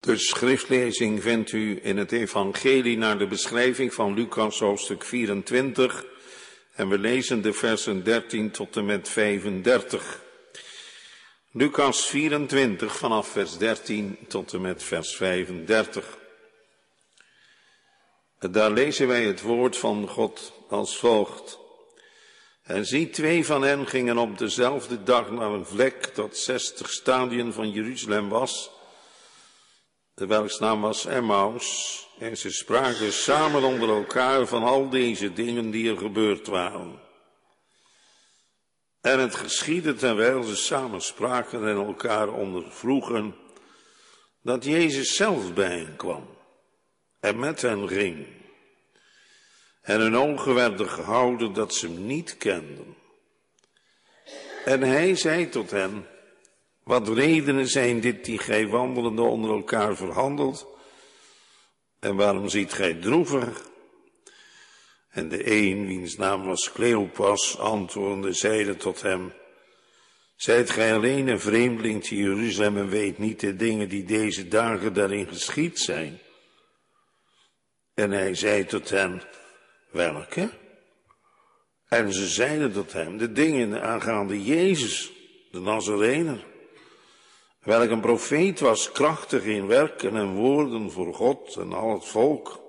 De schriftlezing vindt u in het evangelie naar de beschrijving van Lucas hoofdstuk 24 en we lezen de versen 13 tot en met 35. Lucas 24 vanaf vers 13 tot en met vers 35. Daar lezen wij het woord van God als volgt. En zie, twee van hen gingen op dezelfde dag naar een vlek dat zestig stadien van Jeruzalem was welks naam was Emmaus, en ze spraken samen onder elkaar van al deze dingen die er gebeurd waren. En het geschiedde terwijl ze samen spraken en elkaar ondervroegen, dat Jezus zelf bij hen kwam en met hen ging. En hun ogen werden gehouden dat ze hem niet kenden. En hij zei tot hen, wat redenen zijn dit die gij wandelende onder elkaar verhandelt? En waarom ziet gij droevig? En de een, wiens naam was Cleopas, antwoordende, zeide tot hem, Zijt gij alleen een vreemdeling te Jeruzalem en weet niet de dingen die deze dagen daarin geschied zijn? En hij zei tot hen, welke? En ze zeiden tot hem, de dingen aangaande Jezus, de Nazarener welk een profeet was, krachtig in werken en woorden voor God en al het volk.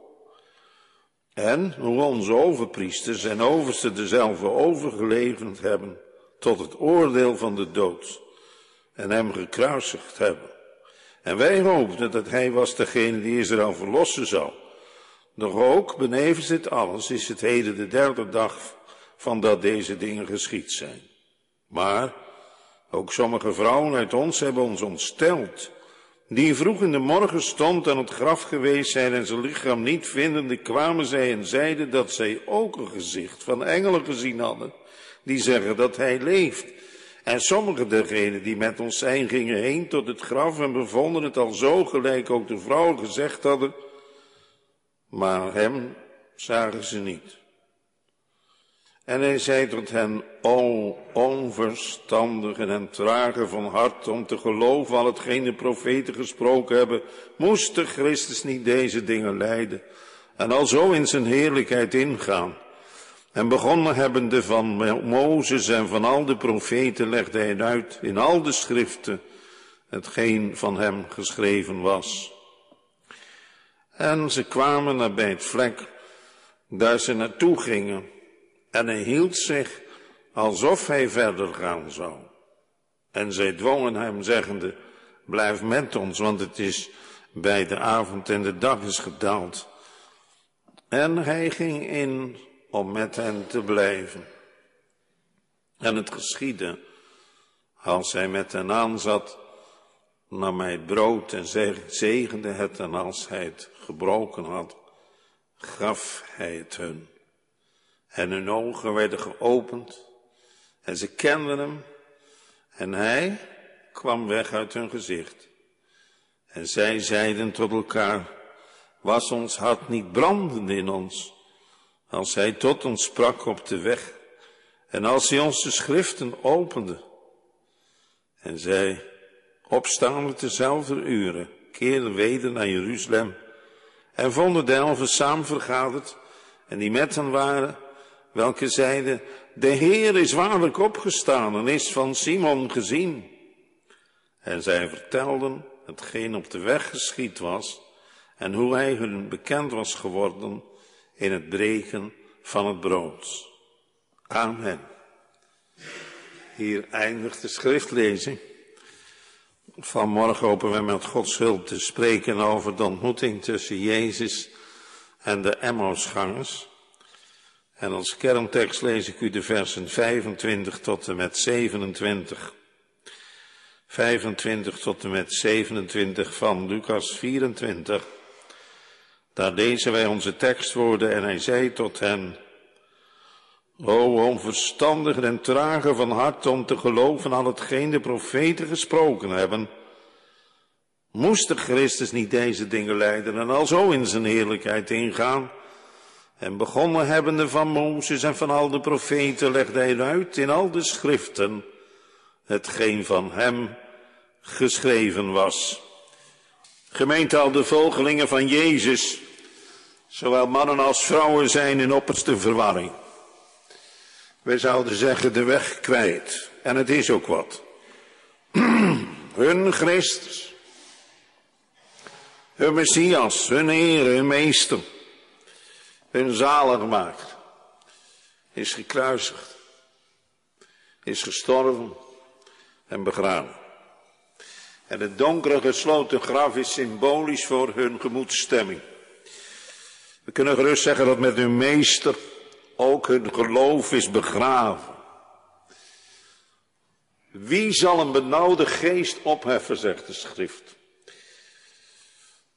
En hoe onze overpriesters en oversten dezelfde overgeleverd hebben tot het oordeel van de dood en hem gekruisigd hebben. En wij hoopten dat hij was degene die Israël verlossen zou. Doch ook, benevens dit alles, is het heden de derde dag van dat deze dingen geschied zijn. Maar ook sommige vrouwen uit ons hebben ons ontsteld. Die vroeg in de morgen stond aan het graf geweest zijn en zijn lichaam niet vindende, kwamen zij en zeiden dat zij ook een gezicht van engelen gezien hadden, die zeggen dat hij leeft. En sommige dergenen die met ons zijn, gingen heen tot het graf en bevonden het al zo gelijk ook de vrouwen gezegd hadden, maar hem zagen ze niet. En hij zei tot hen, o onverstandigen en trage van hart om te geloven al hetgeen de profeten gesproken hebben, moest de Christus niet deze dingen leiden en al zo in zijn heerlijkheid ingaan. En begonnen hebbende van Mozes en van al de profeten legde hij uit in al de schriften hetgeen van hem geschreven was. En ze kwamen naar bij het vlek, daar ze naartoe gingen. En hij hield zich alsof hij verder gaan zou. En zij dwongen hem zeggende, blijf met ons, want het is bij de avond en de dag is gedaald. En hij ging in om met hen te blijven. En het geschiedde, als hij met hen aanzat, nam hij het brood en zegende het, en als hij het gebroken had, gaf hij het hun. En hun ogen werden geopend en ze kenden hem en hij kwam weg uit hun gezicht. En zij zeiden tot elkaar, was ons hart niet brandend in ons, als hij tot ons sprak op de weg en als hij ons schriften opende. En zij, opstaande dezelfde uren, keerden weder naar Jeruzalem en vonden de elfen samen vergaderd en die met hen waren welke zeiden, de Heer is waarlijk opgestaan en is van Simon gezien. En zij vertelden hetgeen op de weg geschied was en hoe hij hun bekend was geworden in het breken van het brood. Amen. Hier eindigt de schriftlezing. Vanmorgen hopen we met Gods hulp te spreken over de ontmoeting tussen Jezus en de Emmausgangers. En als kerntekst lees ik u de versen 25 tot en met 27. 25 tot en met 27 van Lucas 24. Daar lezen wij onze tekstwoorden en hij zei tot hen, O onverstandigen en tragen van hart om te geloven aan hetgeen de profeten gesproken hebben. Moest de Christus niet deze dingen leiden en al zo in zijn heerlijkheid ingaan? En begonnen hebbende van Mozes en van al de profeten legde hij uit in al de schriften hetgeen van hem geschreven was. Gemeente al de volgelingen van Jezus, zowel mannen als vrouwen zijn in opperste verwarring. Wij zouden zeggen de weg kwijt. En het is ook wat. hun Christus, hun Messias, hun Heer, hun Meester, hun zaligmaker, is gekruisigd, is gestorven en begraven. En het donkere gesloten graf is symbolisch voor hun gemoedstemming. We kunnen gerust zeggen dat met hun meester ook hun geloof is begraven. Wie zal een benauwde geest opheffen, zegt de schrift.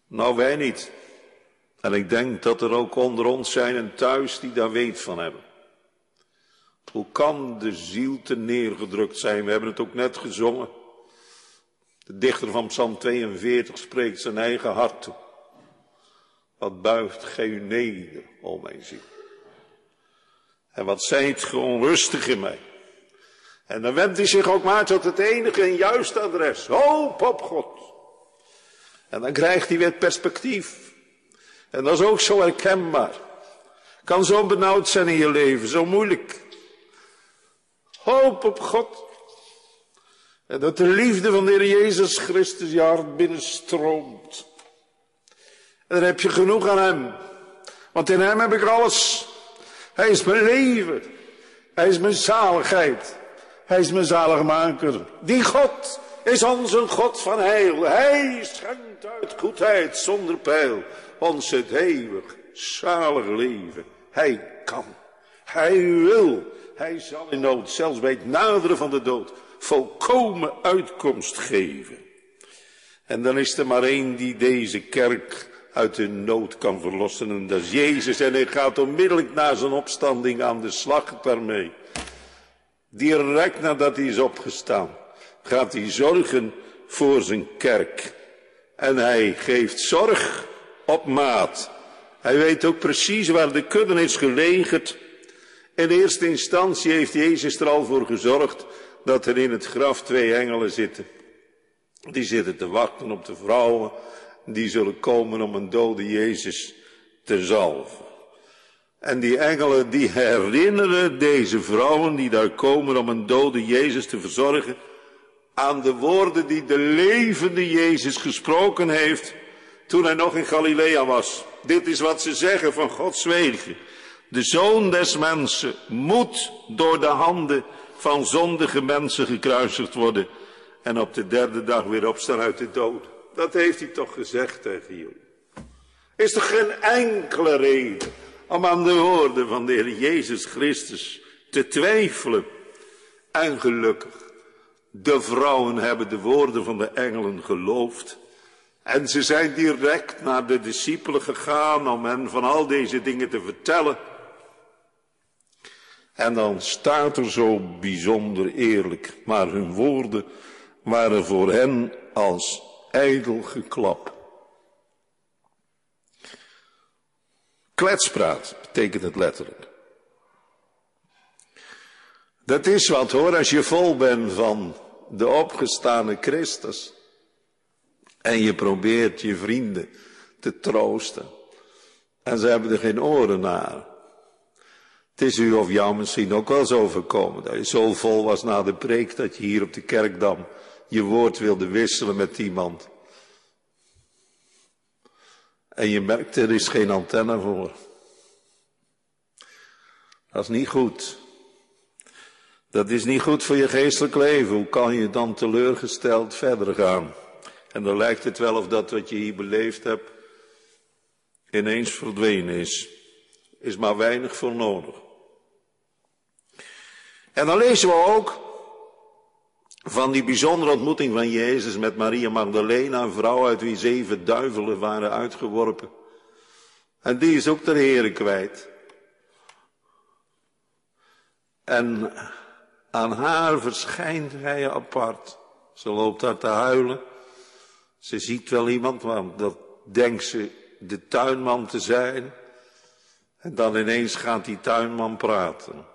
Nou, wij niet. En ik denk dat er ook onder ons zijn en thuis die daar weet van hebben. Hoe kan de ziel te neergedrukt zijn? We hebben het ook net gezongen. De dichter van Psalm 42 spreekt zijn eigen hart toe. Wat buigt gij u neder, o mijn ziel. En wat zijt ge onrustig in mij. En dan wendt hij zich ook maar tot het enige en juiste adres. Hoop op God. En dan krijgt hij weer perspectief. En dat is ook zo herkenbaar. Kan zo benauwd zijn in je leven, zo moeilijk. Hoop op God. En dat de liefde van de Heer Jezus Christus je hart binnenstroomt. En dan heb je genoeg aan Hem. Want in Hem heb ik alles. Hij is mijn leven. Hij is mijn zaligheid. Hij is mijn zaligmaker. Die God is onze God van heil. Hij schenkt uit goedheid zonder pijl ons het eeuwig zalig leven. Hij kan. Hij wil. Hij zal in nood, zelfs bij het naderen van de dood, volkomen uitkomst geven. En dan is er maar één die deze kerk uit de nood kan verlossen. En dat is Jezus. En hij gaat onmiddellijk na zijn opstanding aan de slag daarmee. Direct nadat hij is opgestaan, gaat hij zorgen voor zijn kerk. En hij geeft zorg op maat. Hij weet ook precies waar de kudde is gelegerd. In eerste instantie heeft Jezus er al voor gezorgd dat er in het graf twee engelen zitten. Die zitten te wachten op de vrouwen die zullen komen om een dode Jezus te zalven. En die engelen die herinneren deze vrouwen die daar komen om een dode Jezus te verzorgen aan de woorden die de levende Jezus gesproken heeft toen hij nog in Galilea was. Dit is wat ze zeggen van Gods wegen. De zoon des mensen moet door de handen van zondige mensen gekruisigd worden en op de derde dag weer opstaan uit de dood. Dat heeft hij toch gezegd tegen. Is er geen enkele reden om aan de woorden van de Heer Jezus Christus te twijfelen. En gelukkig, de vrouwen hebben de woorden van de engelen geloofd. En ze zijn direct naar de discipelen gegaan om hen van al deze dingen te vertellen. En dan staat er zo bijzonder eerlijk, maar hun woorden waren voor hen als ijdel geklap. Kletspraat betekent het letterlijk. Dat is wat hoor, als je vol bent van de opgestane Christus. En je probeert je vrienden te troosten. En ze hebben er geen oren naar. Het is u of jou misschien ook wel zo overkomen. Dat je zo vol was na de preek dat je hier op de kerkdam je woord wilde wisselen met iemand. En je merkt, er is geen antenne voor. Dat is niet goed. Dat is niet goed voor je geestelijk leven. Hoe kan je dan teleurgesteld verder gaan? En dan lijkt het wel of dat wat je hier beleefd hebt ineens verdwenen is. Is maar weinig voor nodig. En dan lezen we ook van die bijzondere ontmoeting van Jezus met Maria Magdalena, een vrouw uit wie zeven duivelen waren uitgeworpen. En die is ook de Heere kwijt. En aan haar verschijnt hij apart. Ze loopt daar te huilen. Ze ziet wel iemand, want dat denkt ze de tuinman te zijn. En dan ineens gaat die tuinman praten.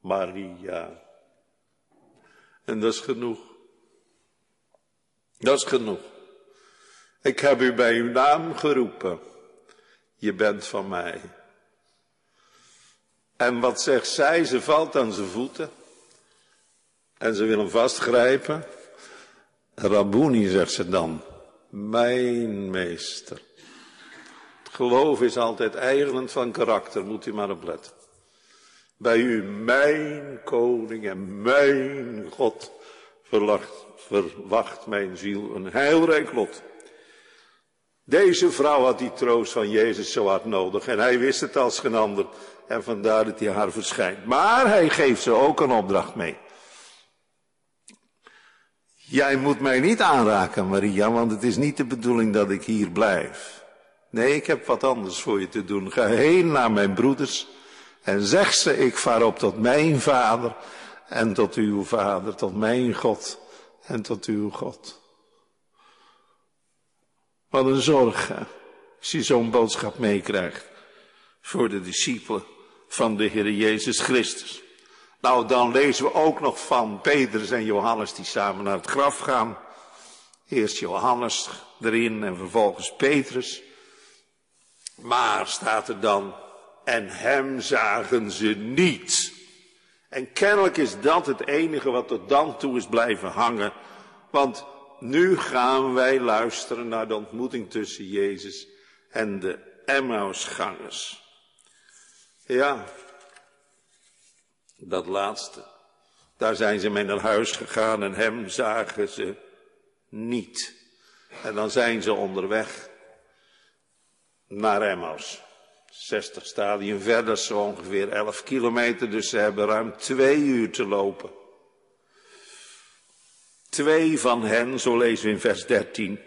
Maria. En dat is genoeg. Dat is genoeg. Ik heb u bij uw naam geroepen. Je bent van mij. En wat zegt zij? Ze valt aan zijn voeten. En ze wil hem vastgrijpen. Rabuni, zegt ze dan. Mijn meester. Het geloof is altijd eigenend van karakter, moet u maar op letten. Bij u mijn koning en mijn God verwacht, verwacht mijn ziel een heilrijk lot. Deze vrouw had die troost van Jezus zo hard nodig en hij wist het als geen ander en vandaar dat hij haar verschijnt. Maar hij geeft ze ook een opdracht mee. Jij moet mij niet aanraken, Maria, want het is niet de bedoeling dat ik hier blijf. Nee, ik heb wat anders voor je te doen. Ga heen naar mijn broeders en zeg ze, ik vaar op tot mijn vader en tot uw vader, tot mijn God en tot uw God. Wat een zorg, als je zo'n boodschap meekrijgt voor de discipelen van de Heer Jezus Christus. Nou, dan lezen we ook nog van Petrus en Johannes die samen naar het graf gaan. Eerst Johannes erin en vervolgens Petrus. Maar staat er dan, en hem zagen ze niet. En kennelijk is dat het enige wat tot dan toe is blijven hangen. Want nu gaan wij luisteren naar de ontmoeting tussen Jezus en de Emmausgangers. Ja, dat laatste. Daar zijn ze mee naar huis gegaan en hem zagen ze niet. En dan zijn ze onderweg naar Emmaus. 60 stadien verder, zo ongeveer 11 kilometer, dus ze hebben ruim twee uur te lopen. Twee van hen, zo lezen we in vers 13.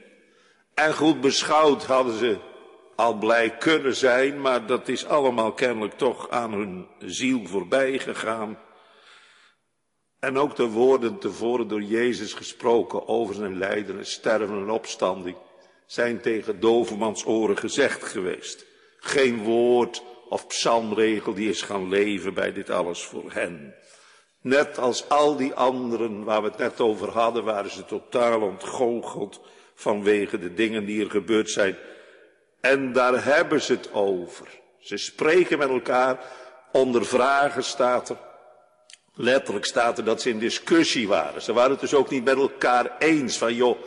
En goed beschouwd hadden ze al blij kunnen zijn, maar dat is allemaal kennelijk toch aan hun ziel voorbij gegaan. En ook de woorden tevoren door Jezus gesproken over zijn lijden en sterven en opstanding zijn tegen dovermans oren gezegd geweest. Geen woord of psalmregel die is gaan leven bij dit alles voor hen. Net als al die anderen waar we het net over hadden, waren ze totaal ontgoocheld vanwege de dingen die er gebeurd zijn. En daar hebben ze het over. Ze spreken met elkaar, onder vragen staat er. Letterlijk staat er dat ze in discussie waren. Ze waren het dus ook niet met elkaar eens van, joh,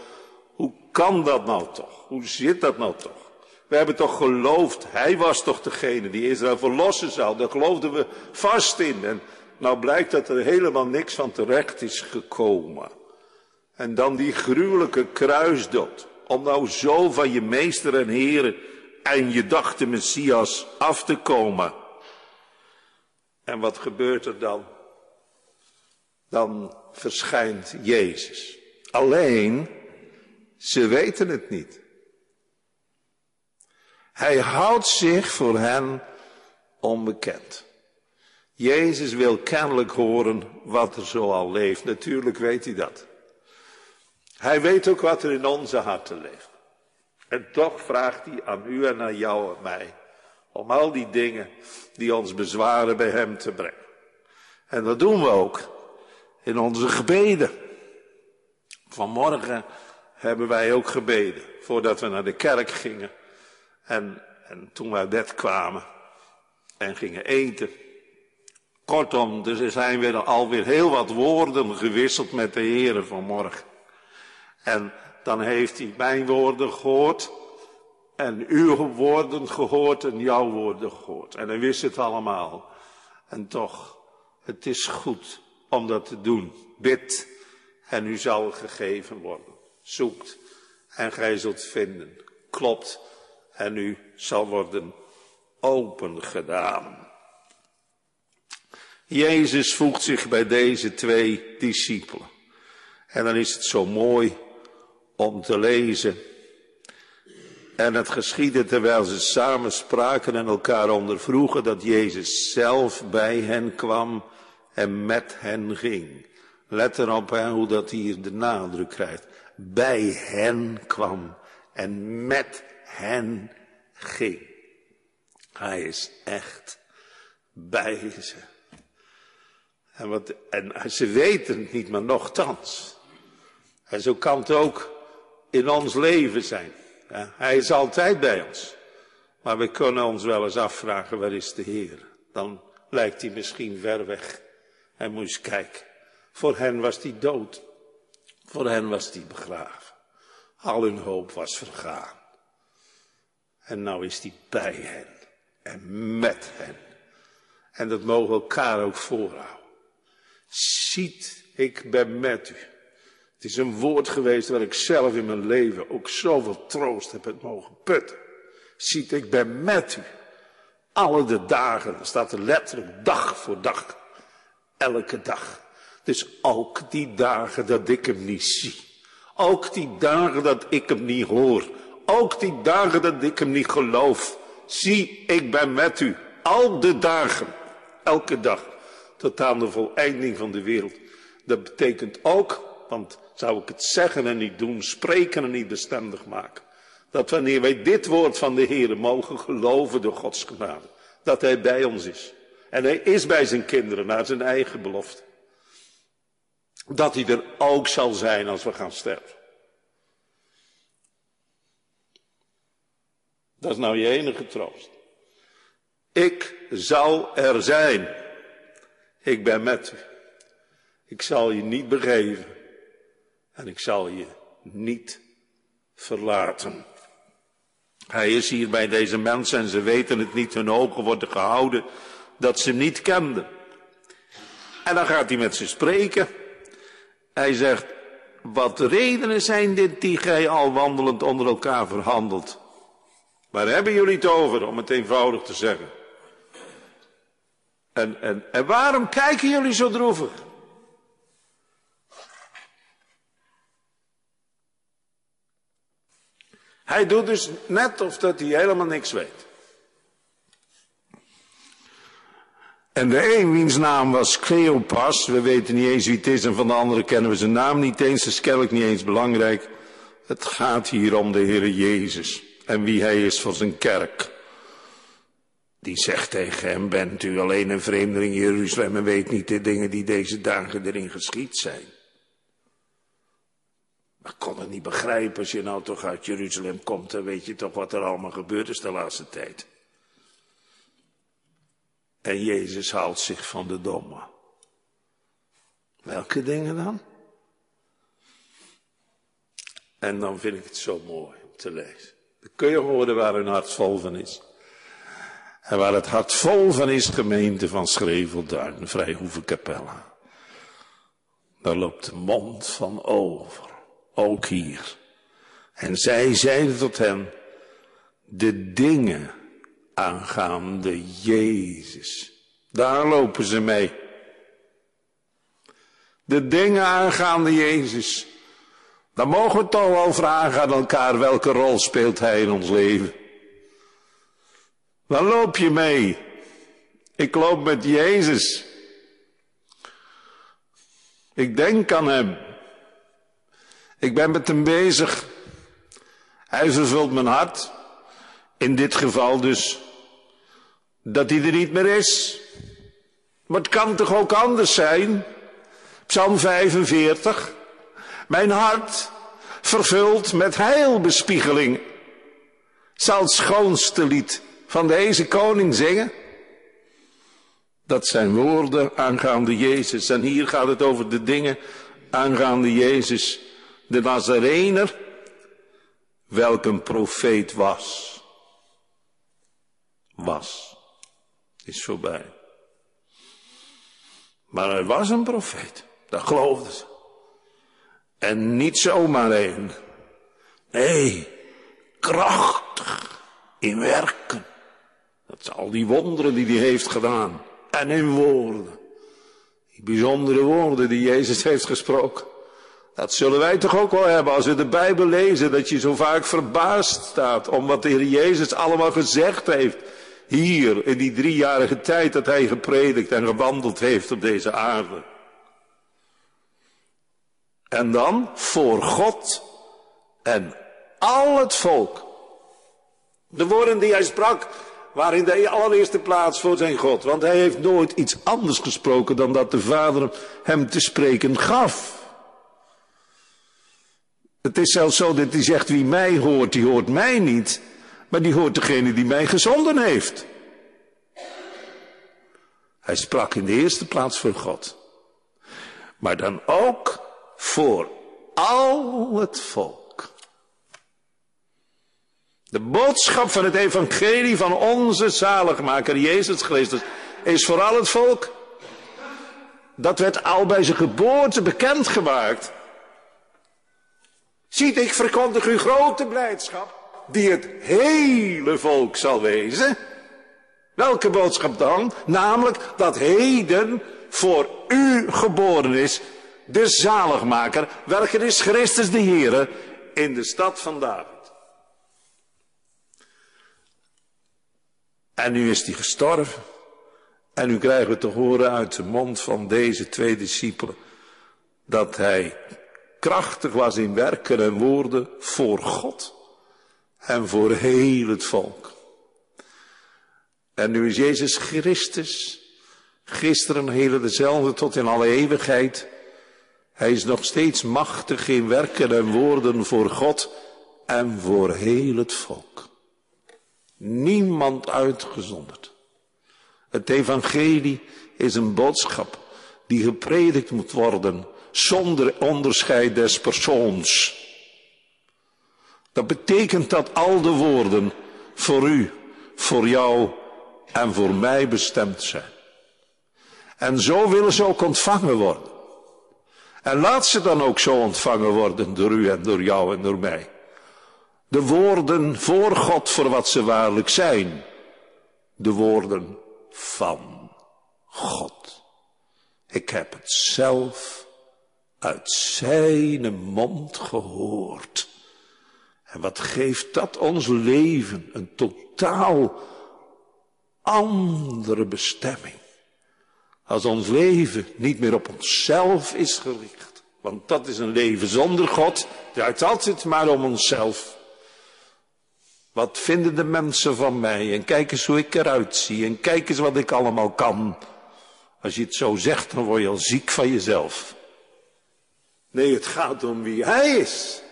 hoe kan dat nou toch? Hoe zit dat nou toch? We hebben toch geloofd, hij was toch degene die Israël verlossen zou. Daar geloofden we vast in. En nou blijkt dat er helemaal niks van terecht is gekomen. En dan die gruwelijke kruisdood. Om nou zo van je meester en heren en je dachte Messias af te komen. En wat gebeurt er dan? Dan verschijnt Jezus. Alleen, ze weten het niet. Hij houdt zich voor hen onbekend. Jezus wil kennelijk horen wat er zo al leeft. Natuurlijk weet hij dat. Hij weet ook wat er in onze harten leeft. En toch vraagt hij aan u en aan jou en mij om al die dingen die ons bezwaren bij hem te brengen. En dat doen we ook in onze gebeden. Vanmorgen hebben wij ook gebeden voordat we naar de kerk gingen. En, en toen we uit bed kwamen en gingen eten. Kortom, dus er zijn weer alweer heel wat woorden gewisseld met de Heeren vanmorgen. En dan heeft hij mijn woorden gehoord. En uw woorden gehoord en jouw woorden gehoord. En hij wist het allemaal. En toch, het is goed om dat te doen. Bid en u zal gegeven worden. Zoekt en gij zult vinden. Klopt en u zal worden opengedaan. Jezus voegt zich bij deze twee discipelen. En dan is het zo mooi om te lezen. En het geschiedde terwijl ze samen spraken en elkaar ondervroegen dat Jezus zelf bij hen kwam en met hen ging. Let erop hè, hoe dat hier de nadruk krijgt. Bij hen kwam en met hen ging. Hij is echt bij ze. En, wat, en ze weten het niet, maar nochtans. En zo kan het ook in ons leven zijn. Hij is altijd bij ons. Maar we kunnen ons wel eens afvragen, waar is de Heer? Dan lijkt hij misschien ver weg. En moet eens kijken. Voor hen was hij dood. Voor hen was hij begraven. Al hun hoop was vergaan. En nou is hij bij hen. En met hen. En dat mogen elkaar ook voorhouden. Ziet, ik ben met u. Het is een woord geweest waar ik zelf in mijn leven ook zoveel troost heb het mogen putten. Ziet, ik ben met u. Alle de dagen, dan staat er letterlijk dag voor dag. Elke dag. Dus ook die dagen dat ik hem niet zie. Ook die dagen dat ik hem niet hoor. Ook die dagen dat ik hem niet geloof. Zie, ik ben met u. Al de dagen. Elke dag. Tot aan de voleinding van de wereld. Dat betekent ook, want zou ik het zeggen en niet doen, spreken en niet bestendig maken. Dat wanneer wij dit woord van de Heer mogen geloven door Gods genade. Dat Hij bij ons is. En Hij is bij zijn kinderen naar zijn eigen belofte. Dat Hij er ook zal zijn als we gaan sterven. Dat is nou je enige troost. Ik zal er zijn. Ik ben met u. Ik zal je niet begeven. En ik zal je niet verlaten. Hij is hier bij deze mensen en ze weten het niet. Hun ogen worden gehouden dat ze niet kenden. En dan gaat hij met ze spreken. Hij zegt, wat redenen zijn dit die gij al wandelend onder elkaar verhandelt? Waar hebben jullie het over, om het eenvoudig te zeggen? En, en, en waarom kijken jullie zo droevig? Hij doet dus net of dat hij helemaal niks weet. En de een wiens naam was Cleopas, we weten niet eens wie het is en van de andere kennen we zijn naam niet eens, dat is kennelijk niet eens belangrijk. Het gaat hier om de Heer Jezus en wie hij is voor zijn kerk. Die zegt tegen hem, bent u alleen een vreemdeling in Jeruzalem en weet niet de dingen die deze dagen erin geschied zijn. Maar kon het niet begrijpen als je nou toch uit Jeruzalem komt, dan weet je toch wat er allemaal gebeurd is de laatste tijd. En Jezus haalt zich van de domme. Welke dingen dan? En dan vind ik het zo mooi om te lezen. Dan kun je horen waar hun hart vol van is. En waar het hart vol van is, gemeente van Schrevelduin, Vrijhoeve Capella. Daar loopt de mond van over, ook hier. En zij zeiden tot hem, de dingen aangaande Jezus. Daar lopen ze mee. De dingen aangaande Jezus. Dan mogen we toch wel vragen aan elkaar welke rol speelt Hij in ons leven. Waar loop je mee? Ik loop met Jezus. Ik denk aan Hem. Ik ben met Hem bezig. Hij vervult mijn hart. In dit geval dus dat hij er niet meer is. Maar het kan toch ook anders zijn? Psalm 45. Mijn hart vervuld met heilbespiegeling zal het schoonste lied van deze koning zingen. Dat zijn woorden aangaande Jezus. En hier gaat het over de dingen aangaande Jezus, de Nazarener, welk een profeet was. Was is voorbij. Maar hij was een profeet. Dat geloofden ze. En niet zomaar een. Nee, krachtig in werken. Dat zijn al die wonderen die hij heeft gedaan. En in woorden. Die bijzondere woorden die Jezus heeft gesproken. Dat zullen wij toch ook wel hebben als we de Bijbel lezen. Dat je zo vaak verbaasd staat om wat de Heer Jezus allemaal gezegd heeft hier in die driejarige tijd dat hij gepredikt en gewandeld heeft op deze aarde. En dan voor God en al het volk. De woorden die hij sprak waren in de allereerste plaats voor zijn God. Want hij heeft nooit iets anders gesproken dan dat de Vader hem te spreken gaf. Het is zelfs zo dat hij zegt, wie mij hoort, die hoort mij niet, maar die hoort degene die mij gezonden heeft. Hij sprak in de eerste plaats voor God. Maar dan ook voor al het volk. De boodschap van het evangelie van onze zaligmaker Jezus Christus is voor al het volk. Dat werd al bij zijn geboorte bekendgemaakt. Ziet, ik verkondig u grote blijdschap, die het hele volk zal wezen. Welke boodschap dan? Namelijk dat heden voor u geboren is de zaligmaker, welke is Christus de Heere in de stad van David. En nu is hij gestorven. En nu krijgen we te horen uit de mond van deze twee discipelen dat hij krachtig was in werken en woorden voor God en voor heel het volk. En nu is Jezus Christus, gisteren hele dezelfde tot in alle eeuwigheid. Hij is nog steeds machtig in werken en woorden voor God en voor heel het volk. Niemand uitgezonderd. Het evangelie is een boodschap die gepredikt moet worden zonder onderscheid des persoons. Dat betekent dat al de woorden voor u, voor jou en voor mij bestemd zijn. En zo willen ze ook ontvangen worden. En laat ze dan ook zo ontvangen worden door u en door jou en door mij. De woorden voor God voor wat ze waarlijk zijn. De woorden van God. Ik heb het zelf uit zijn mond gehoord. En wat geeft dat ons leven een totaal andere bestemming. Als ons leven niet meer op onszelf is gericht. Want dat is een leven zonder God. Draait altijd maar om onszelf. Wat vinden de mensen van mij? En kijk eens hoe ik eruit zie. En kijk eens wat ik allemaal kan. Als je het zo zegt, dan word je al ziek van jezelf. Nee, het gaat om wie hij is.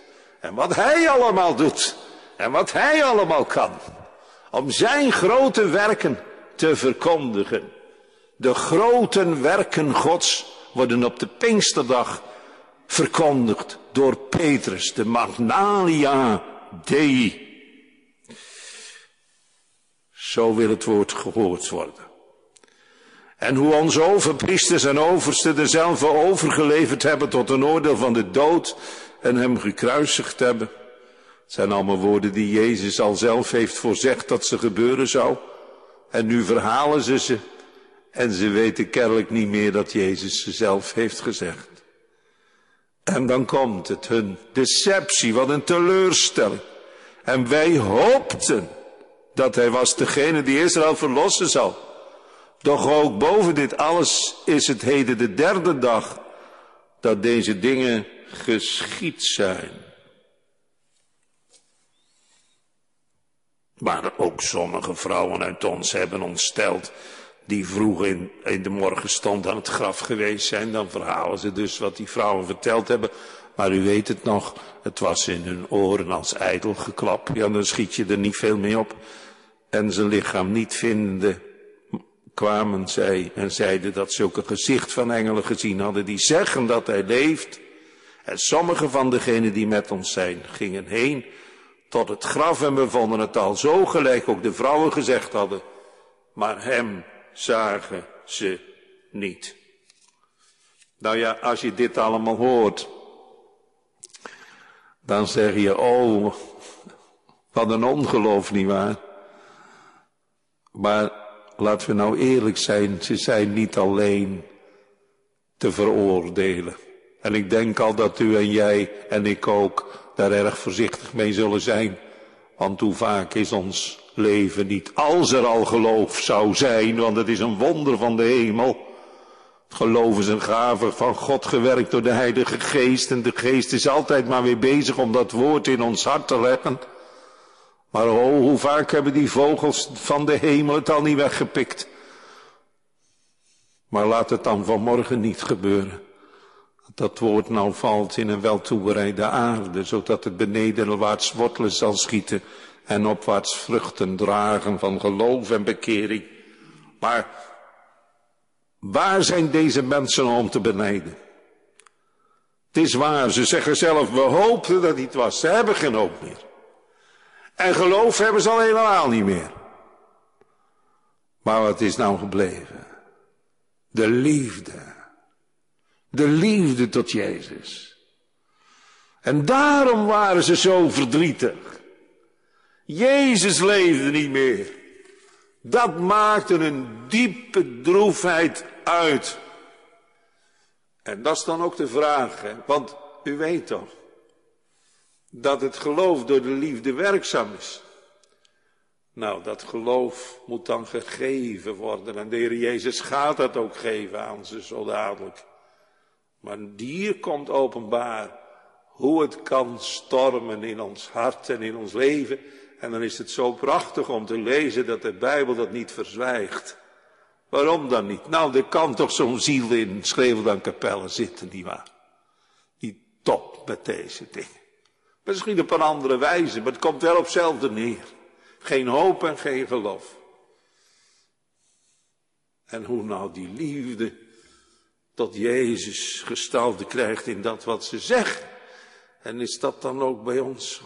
En wat hij allemaal doet. En wat hij allemaal kan. Om zijn grote werken te verkondigen. De grote werken Gods worden op de Pinksterdag verkondigd door Petrus, de Magnalia Dei. Zo wil het woord gehoord worden. En hoe onze overpriesters en oversten dezelfde overgeleverd hebben tot een oordeel van de dood en hem gekruisigd hebben. Zijn allemaal woorden die Jezus al zelf heeft voorzegd dat ze gebeuren zou. En nu verhalen ze ze. En ze weten kennelijk niet meer dat Jezus ze zelf heeft gezegd. En dan komt het, hun deceptie, wat een teleurstelling. En wij hoopten dat hij was degene die Israël verlossen zou. Doch ook boven dit alles is het heden de derde dag dat deze dingen geschied zijn. Maar ook sommige vrouwen uit ons hebben ontsteld die vroeg in, in de morgenstond aan het graf geweest zijn. Dan verhalen ze dus wat die vrouwen verteld hebben. Maar u weet het nog, het was in hun oren als ijdel geklap. Ja, dan schiet je er niet veel mee op. En zijn lichaam niet vindende kwamen zij en zeiden dat ze ook een gezicht van engelen gezien hadden die zeggen dat hij leeft. En sommige van degenen die met ons zijn gingen heen tot het graf en we vonden het al zo gelijk ook de vrouwen gezegd hadden. Maar hem zagen ze niet. Nou ja, als je dit allemaal hoort, dan zeg je, oh, wat een ongeloof, nietwaar? Maar laten we nou eerlijk zijn, ze zijn niet alleen te veroordelen. En ik denk al dat u en jij en ik ook daar erg voorzichtig mee zullen zijn. Want hoe vaak is ons leven niet, als er al geloof zou zijn, want het is een wonder van de hemel. Geloof is een gave van God gewerkt door de Heilige Geest en de Geest is altijd maar weer bezig om dat woord in ons hart te leggen. Maar oh, hoe vaak hebben die vogels van de hemel het al niet weggepikt. Maar laat het dan vanmorgen niet gebeuren. Dat woord nou valt in een weltoebereide aarde, zodat het benedenwaarts wortelen zal schieten en opwaarts vruchten dragen van geloof en bekering. Maar waar zijn deze mensen om te benijden? Het is waar, ze zeggen zelf, we hoopten dat hij het was. Ze hebben geen hoop meer. En geloof hebben ze al helemaal niet meer. Maar wat is nou gebleven? De liefde. De liefde tot Jezus. En daarom waren ze zo verdrietig. Jezus leefde niet meer. Dat maakte een diepe droefheid uit. En dat is dan ook de vraag, hè? want u weet toch dat het geloof door de liefde werkzaam is. Nou, dat geloof moet dan gegeven worden en de Heer Jezus gaat dat ook geven aan ze zo dadelijk. Maar hier komt openbaar hoe het kan stormen in ons hart en in ons leven. En dan is het zo prachtig om te lezen dat de Bijbel dat niet verzwijgt. Waarom dan niet? Nou, er kan toch zo'n ziel in dan Kapelle zitten, nietwaar? Die top met deze dingen. Misschien op een andere wijze, maar het komt wel op hetzelfde neer. Geen hoop en geen geloof. En hoe nou die liefde tot Jezus gestalte krijgt in dat wat ze zeggen. En is dat dan ook bij ons zo?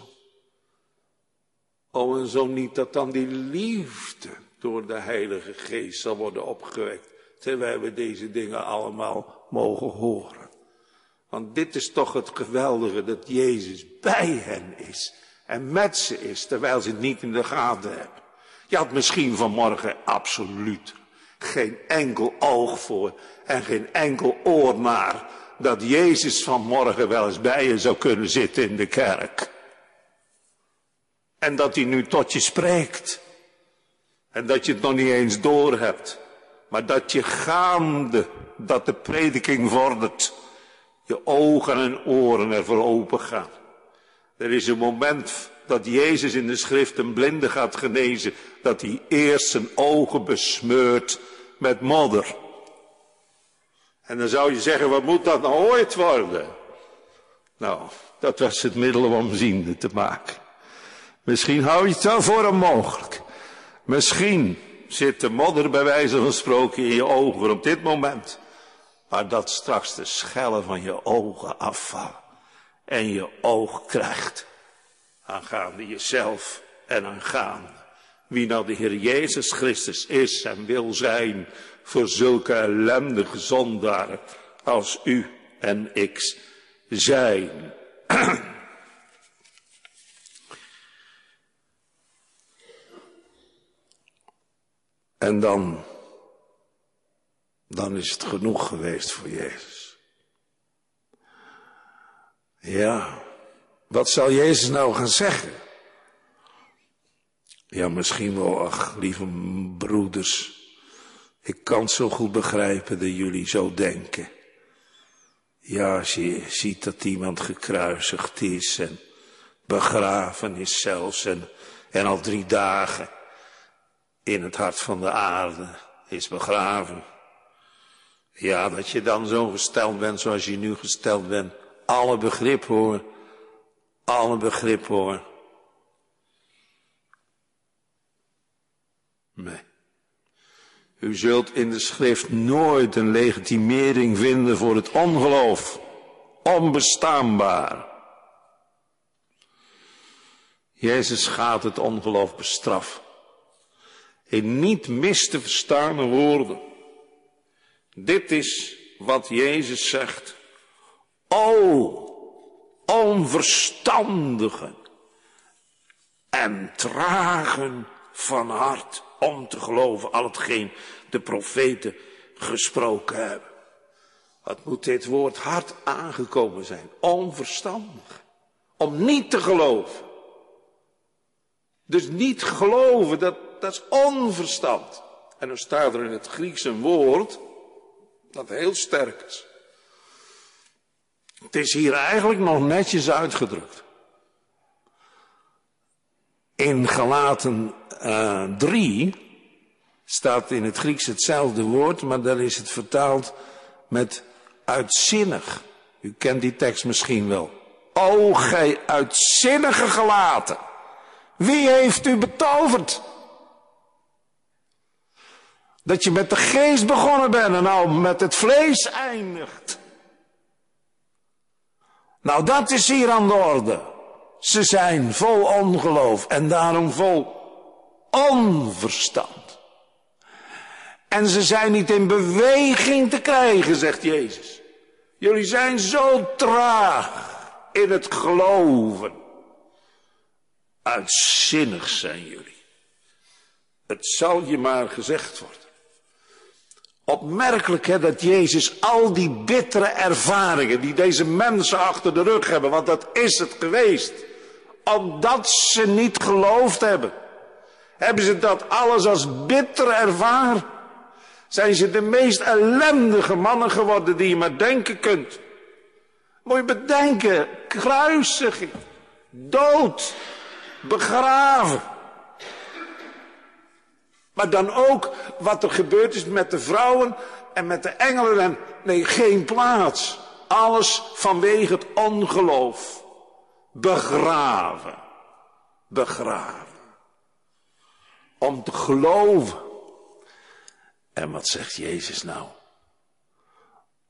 Oh, en zo niet dat dan die liefde door de Heilige Geest zal worden opgewekt, terwijl we deze dingen allemaal mogen horen. Want dit is toch het geweldige dat Jezus bij hen is en met ze is, terwijl ze het niet in de gaten hebben. Je had misschien vanmorgen absoluut geen enkel oog voor en geen enkel oor naar dat Jezus vanmorgen wel eens bij je zou kunnen zitten in de kerk. En dat hij nu tot je spreekt. En dat je het nog niet eens door hebt. Maar dat je gaande, dat de prediking vordert, je ogen en oren ervoor open gaan. Er is een moment dat Jezus in de schrift een blinde gaat genezen, dat hij eerst zijn ogen besmeurt met modder. En dan zou je zeggen, wat moet dat nou ooit worden? Nou, dat was het middel om ziende te maken. Misschien hou je het wel voor onmogelijk. Misschien zit de modder bij wijze van spreken in je ogen op dit moment. Maar dat straks de schellen van je ogen afvallen. En je oog krijgt. Aangaande jezelf en aangaande. Wie nou de Heer Jezus Christus is en wil zijn voor zulke ellendige zondaren als u en ik zijn. En dan, dan is het genoeg geweest voor Jezus. Ja, wat zal Jezus nou gaan zeggen? Ja, misschien wel, ach, lieve broeders, ik kan zo goed begrijpen dat jullie zo denken. Ja, als je ziet dat iemand gekruisigd is en begraven is zelfs en, en al drie dagen in het hart van de aarde is begraven. Ja, dat je dan zo gesteld bent zoals je nu gesteld bent. Alle begrip hoor. Alle begrip hoor. Nee. U zult in de schrift nooit een legitimering vinden voor het ongeloof. Onbestaanbaar. Jezus gaat het ongeloof bestraffen in niet mis te verstaande woorden. Dit is wat Jezus zegt. O, onverstandigen en tragen van hart om te geloven al hetgeen de profeten gesproken hebben. Wat moet dit woord hard aangekomen zijn? Onverstandig. Om niet te geloven. Dus niet geloven, dat, dat is onverstand. En dan staat er in het Grieks een woord dat heel sterk is. Het is hier eigenlijk nog netjes uitgedrukt. In Galaten uh, eh, 3 staat in het Grieks hetzelfde woord, maar dan is het vertaald met uitzinnig. U kent die tekst misschien wel. O gij uitzinnige gelaten. Wie heeft u betoverd? Dat je met de geest begonnen bent en nou met het vlees eindigt. Nou, dat is hier aan de orde. Ze zijn vol ongeloof en daarom vol onverstand. En ze zijn niet in beweging te krijgen, zegt Jezus. Jullie zijn zo traag in het geloven. Uitzinnig zijn jullie. Het zal je maar gezegd worden. Opmerkelijk hè, dat Jezus al die bittere ervaringen die deze mensen achter de rug hebben, want dat is het geweest, omdat ze niet geloofd hebben, hebben ze dat alles als bitter ervaren. Zijn ze de meest ellendige mannen geworden die je maar denken kunt. Moet je bedenken, kruisiging, dood, begraven. Maar dan ook wat er gebeurd is met de vrouwen en met de engelen. En nee, geen plaats. Alles vanwege het ongeloof. Begraven. Begraven. Om te geloven. En wat zegt Jezus nou?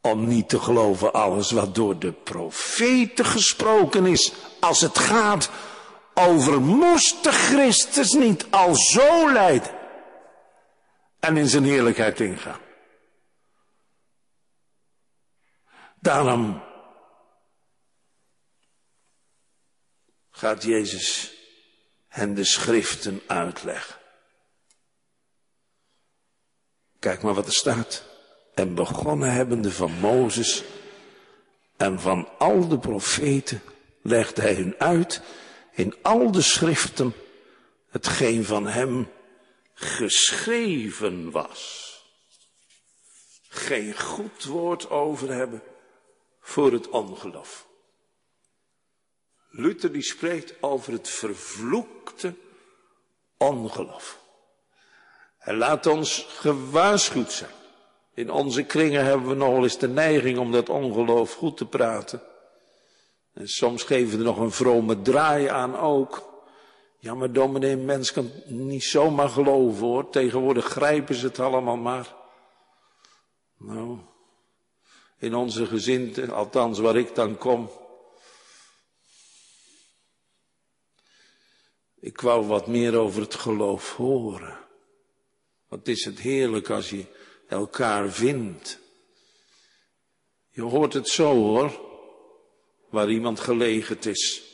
Om niet te geloven alles wat door de profeten gesproken is. Als het gaat over moest de Christus niet al zo lijden en in zijn heerlijkheid ingaan. Daarom gaat Jezus hen de schriften uitleggen. Kijk maar wat er staat. En begonnen hebbende van Mozes en van al de profeten legde hij hun uit in al de schriften hetgeen van hem geschreven was. Geen goed woord over hebben voor het ongeloof. Luther die spreekt over het vervloekte ongeloof. Hij laat ons gewaarschuwd zijn. In onze kringen hebben we nogal eens de neiging om dat ongeloof goed te praten. En soms geven we er nog een vrome draai aan ook. Ja, maar dominee, een mens kan niet zomaar geloven hoor. Tegenwoordig grijpen ze het allemaal maar. Nou, in onze gezin, althans waar ik dan kom. Ik wou wat meer over het geloof horen. Wat is het heerlijk als je elkaar vindt. Je hoort het zo hoor, waar iemand gelegen is.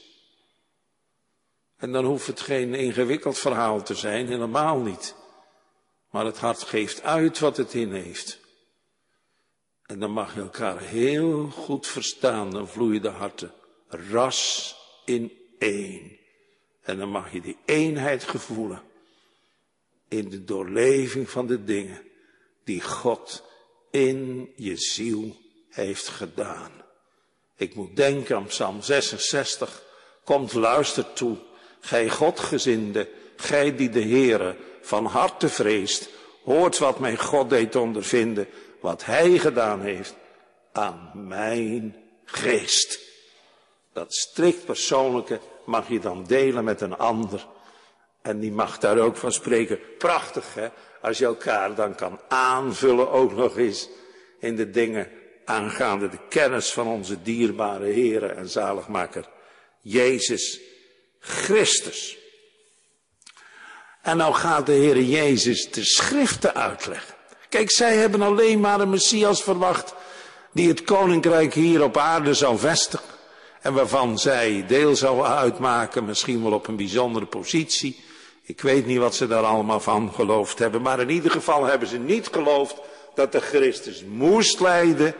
En dan hoeft het geen ingewikkeld verhaal te zijn, helemaal niet. Maar het hart geeft uit wat het in heeft. En dan mag je elkaar heel goed verstaan, dan vloeien de harten ras in één. En dan mag je die eenheid gevoelen in de doorleving van de dingen die God in je ziel heeft gedaan. Ik moet denken aan Psalm 66. Komt luister toe Gij Godgezinde, gij die de Heere van harte vreest, hoort wat mijn God deed ondervinden, wat hij gedaan heeft aan mijn geest. Dat strikt persoonlijke mag je dan delen met een ander. En die mag daar ook van spreken. Prachtig hè, als je elkaar dan kan aanvullen ook nog eens in de dingen aangaande de kennis van onze dierbare Heere en zaligmaker, Jezus Christus. En nou gaat de Heer Jezus de schriften uitleggen. Kijk, zij hebben alleen maar een Messias verwacht die het koninkrijk hier op aarde zou vestigen. En waarvan zij deel zou uitmaken, misschien wel op een bijzondere positie. Ik weet niet wat ze daar allemaal van geloofd hebben, maar in ieder geval hebben ze niet geloofd dat de Christus moest lijden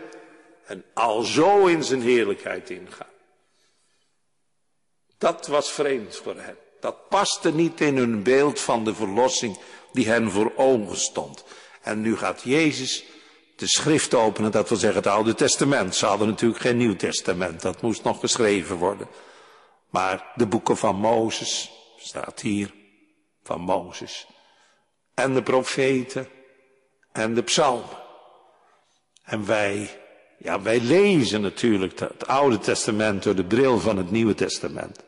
en al zo in zijn heerlijkheid ingaan. Dat was vreemd voor hen. Dat paste niet in hun beeld van de verlossing die hen voor ogen stond. En nu gaat Jezus de schrift openen, dat wil zeggen het Oude Testament. Ze hadden natuurlijk geen Nieuw Testament, dat moest nog geschreven worden. Maar de boeken van Mozes, staat hier, van Mozes. En de profeten en de psalmen. En wij, Ja, wij lezen natuurlijk het Oude Testament door de bril van het Nieuwe Testament.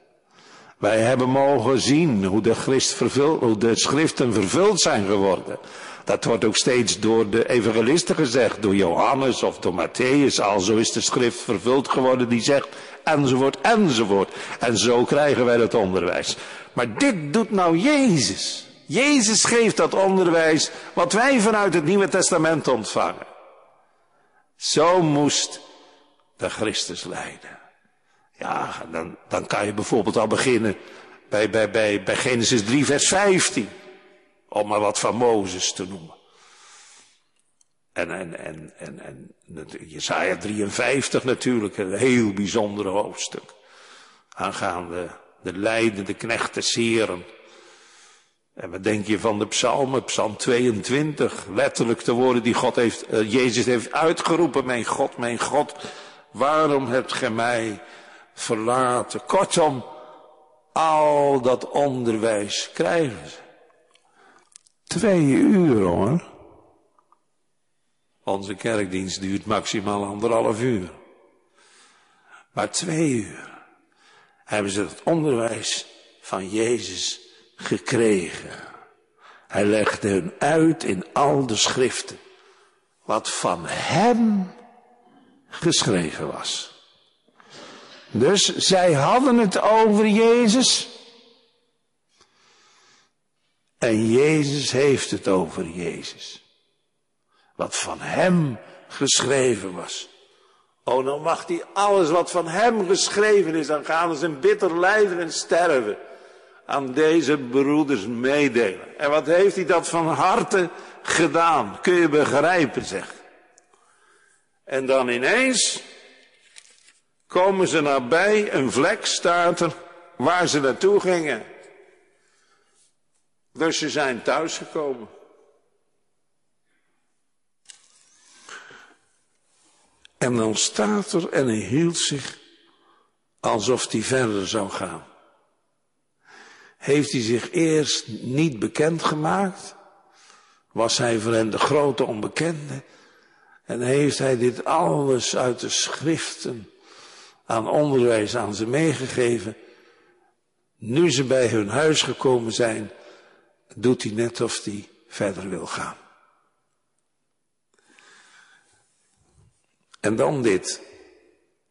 Wij hebben mogen zien hoe de, hoe de schriften vervuld zijn geworden. Dat wordt ook steeds door de evangelisten gezegd, door Johannes of door Matthäus. Al zo is de schrift vervuld geworden die zegt enzovoort enzovoort. En zo krijgen wij dat onderwijs. Maar dit doet nou Jezus. Jezus geeft dat onderwijs wat wij vanuit het Nieuwe Testament ontvangen. Zo moest de Christus lijden. Ja, dan, dan kan je bijvoorbeeld al beginnen bij, bij, bij, bij Genesis 3, vers 15. Om maar wat van Mozes te noemen. En, en, en, en, en Jesaja 53 natuurlijk, een heel bijzonder hoofdstuk. Aangaande de leidende knechten seren. En wat denk je van de psalmen? Psalm 22, letterlijk de woorden die God heeft, uh, Jezus heeft uitgeroepen. Mijn God, mijn God, waarom hebt gij mij verlaten? Kortom, al dat onderwijs krijgen ze. Twee uur hoor. Onze kerkdienst duurt maximaal anderhalf uur. Maar twee uur hebben ze het onderwijs van Jezus gekregen. Hij legde hun uit in al de schriften wat van hem geschreven was. Dus zij hadden het over Jezus. En Jezus heeft het over Jezus. Wat van hem geschreven was. Oh, dan mag hij alles wat van hem geschreven is, dan gaan ze een bitter lijden en sterven aan deze broeders meedelen. En wat heeft hij dat van harte gedaan? Kun je begrijpen, zeg. En dan ineens komen ze nabij een vlek staat er waar ze naartoe gingen. Dus ze zijn thuisgekomen. En dan staat er en hij hield zich alsof hij verder zou gaan. Heeft hij zich eerst niet bekend gemaakt? Was hij voor hen de grote onbekende? En heeft hij dit alles uit de schriften aan onderwijs aan ze meegegeven? Nu ze bij hun huis gekomen zijn, doet hij net of hij verder wil gaan. En dan dit.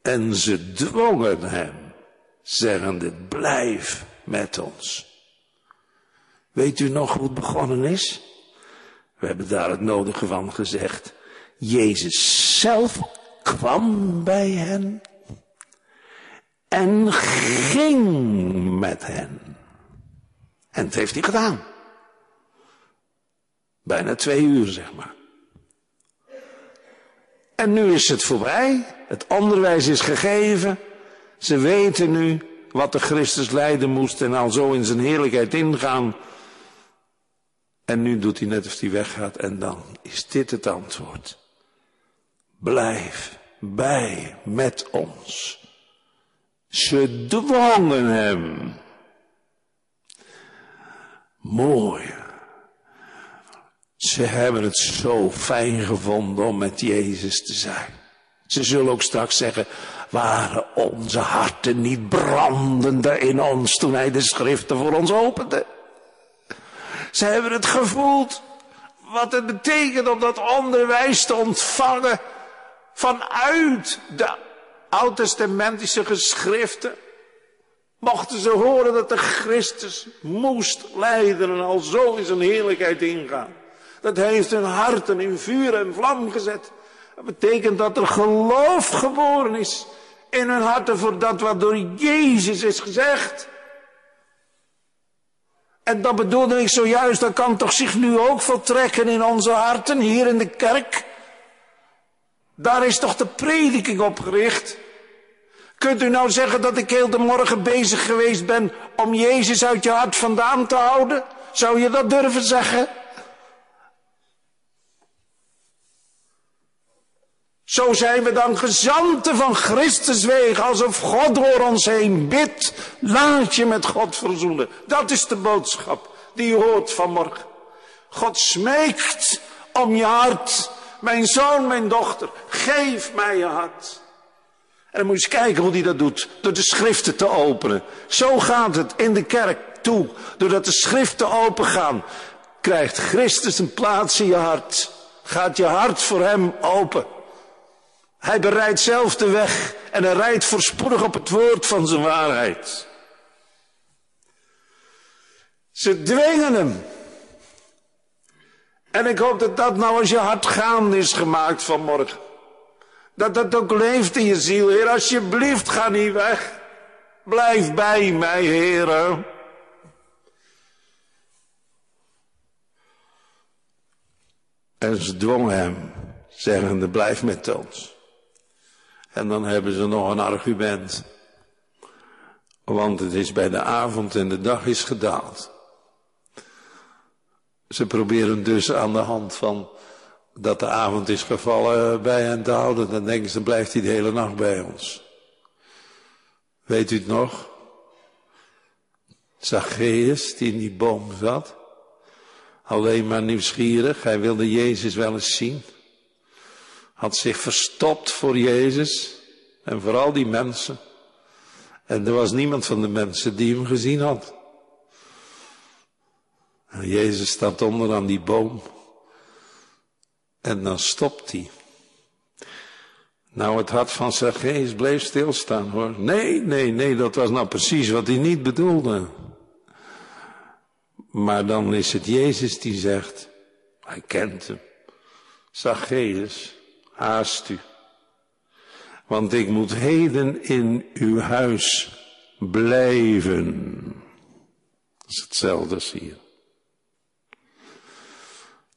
En ze dwongen hem, zeggende, blijf met ons. Weet u nog hoe het begonnen is? We hebben daar het nodige van gezegd. Jezus zelf kwam bij hen en ging met hen. En het heeft hij gedaan. Bijna twee uur, zeg maar. En nu is het voorbij. Het onderwijs is gegeven. Ze weten nu wat de Christus lijden moest en al zo in zijn heerlijkheid ingaan. En nu doet hij net of hij weggaat en dan is dit het antwoord. Blijf bij met ons. Ze dwongen hem. Mooi. Ze hebben het zo fijn gevonden om met Jezus te zijn. Ze zullen ook straks zeggen, waren onze harten niet brandender in ons toen hij de schriften voor ons opende? Ze hebben het gevoeld wat het betekent om dat onderwijs te ontvangen vanuit de oud-testamentische geschriften. Mochten ze horen dat de Christus moest lijden en al zo in zijn heerlijkheid ingaan. Dat heeft hun harten in vuur en vlam gezet. Dat betekent dat er geloof geboren is in hun harten voor dat wat door Jezus is gezegd. En dat bedoelde ik zojuist, dat kan toch zich nu ook voltrekken in onze harten, hier in de kerk. Daar is toch de prediking op gericht. Kunt u nou zeggen dat ik heel de morgen bezig geweest ben om Jezus uit je hart vandaan te houden? Zou je dat durven zeggen? Zo zijn we dan gezanten van Christus wegen, alsof God door ons heen bidt. Laat je met God verzoenen. Dat is de boodschap die je hoort vanmorgen. God smeekt om je hart mijn zoon, mijn dochter, geef mij je hart. En dan moet je eens kijken hoe hij dat doet. Door de schriften te openen. Zo gaat het in de kerk toe. Doordat de schriften open gaan, krijgt Christus een plaats in je hart. Gaat je hart voor hem open. Hij bereidt zelf de weg en hij rijdt voorspoedig op het woord van zijn waarheid. Ze dwingen hem. En ik hoop dat dat nou als je hart gaande is gemaakt vanmorgen. Dat dat ook leeft in je ziel. Heer, alsjeblieft ga niet weg. Blijf bij mij, Heer. En ze dwongen hem, zeggende, blijf met ons. En dan hebben ze nog een argument. Want het is bij de avond en de dag is gedaald. Ze proberen dus aan de hand van dat de avond is gevallen bij hen te houden. Dan denken ze, blijft hij de hele nacht bij ons. Weet u het nog? Zacchaeus, die in die boom zat. Alleen maar nieuwsgierig, hij wilde Jezus wel eens zien. Had zich verstopt voor Jezus en vooral die mensen. En er was niemand van de mensen die hem gezien had. En Jezus staat onder aan die boom. En dan stopt hij. Nou, het hart van Zacchaeus bleef stilstaan hoor. Nee, nee, nee, dat was nou precies wat hij niet bedoelde. Maar dan is het Jezus die zegt, hij kent hem. Zacchaeus, haast u. Want ik moet heden in uw huis blijven. Dat is hetzelfde als hier.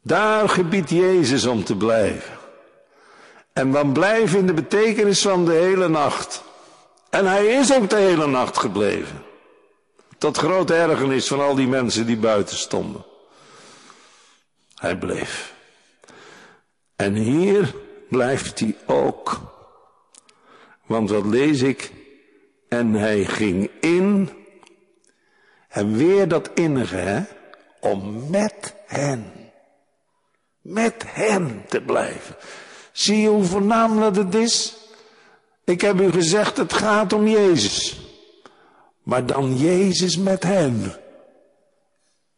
Daar gebiedt Jezus om te blijven. En dan blijven in de betekenis van de hele nacht. En hij is ook de hele nacht gebleven. Tot grote ergernis van al die mensen die buiten stonden. Hij bleef. En hier blijft hij ook. Want wat lees ik? En hij ging in. En weer dat innige, hè? Om met hen met hem te blijven. Zie je hoe voornaam het is? Ik heb u gezegd, het gaat om Jezus. Maar dan Jezus met hen.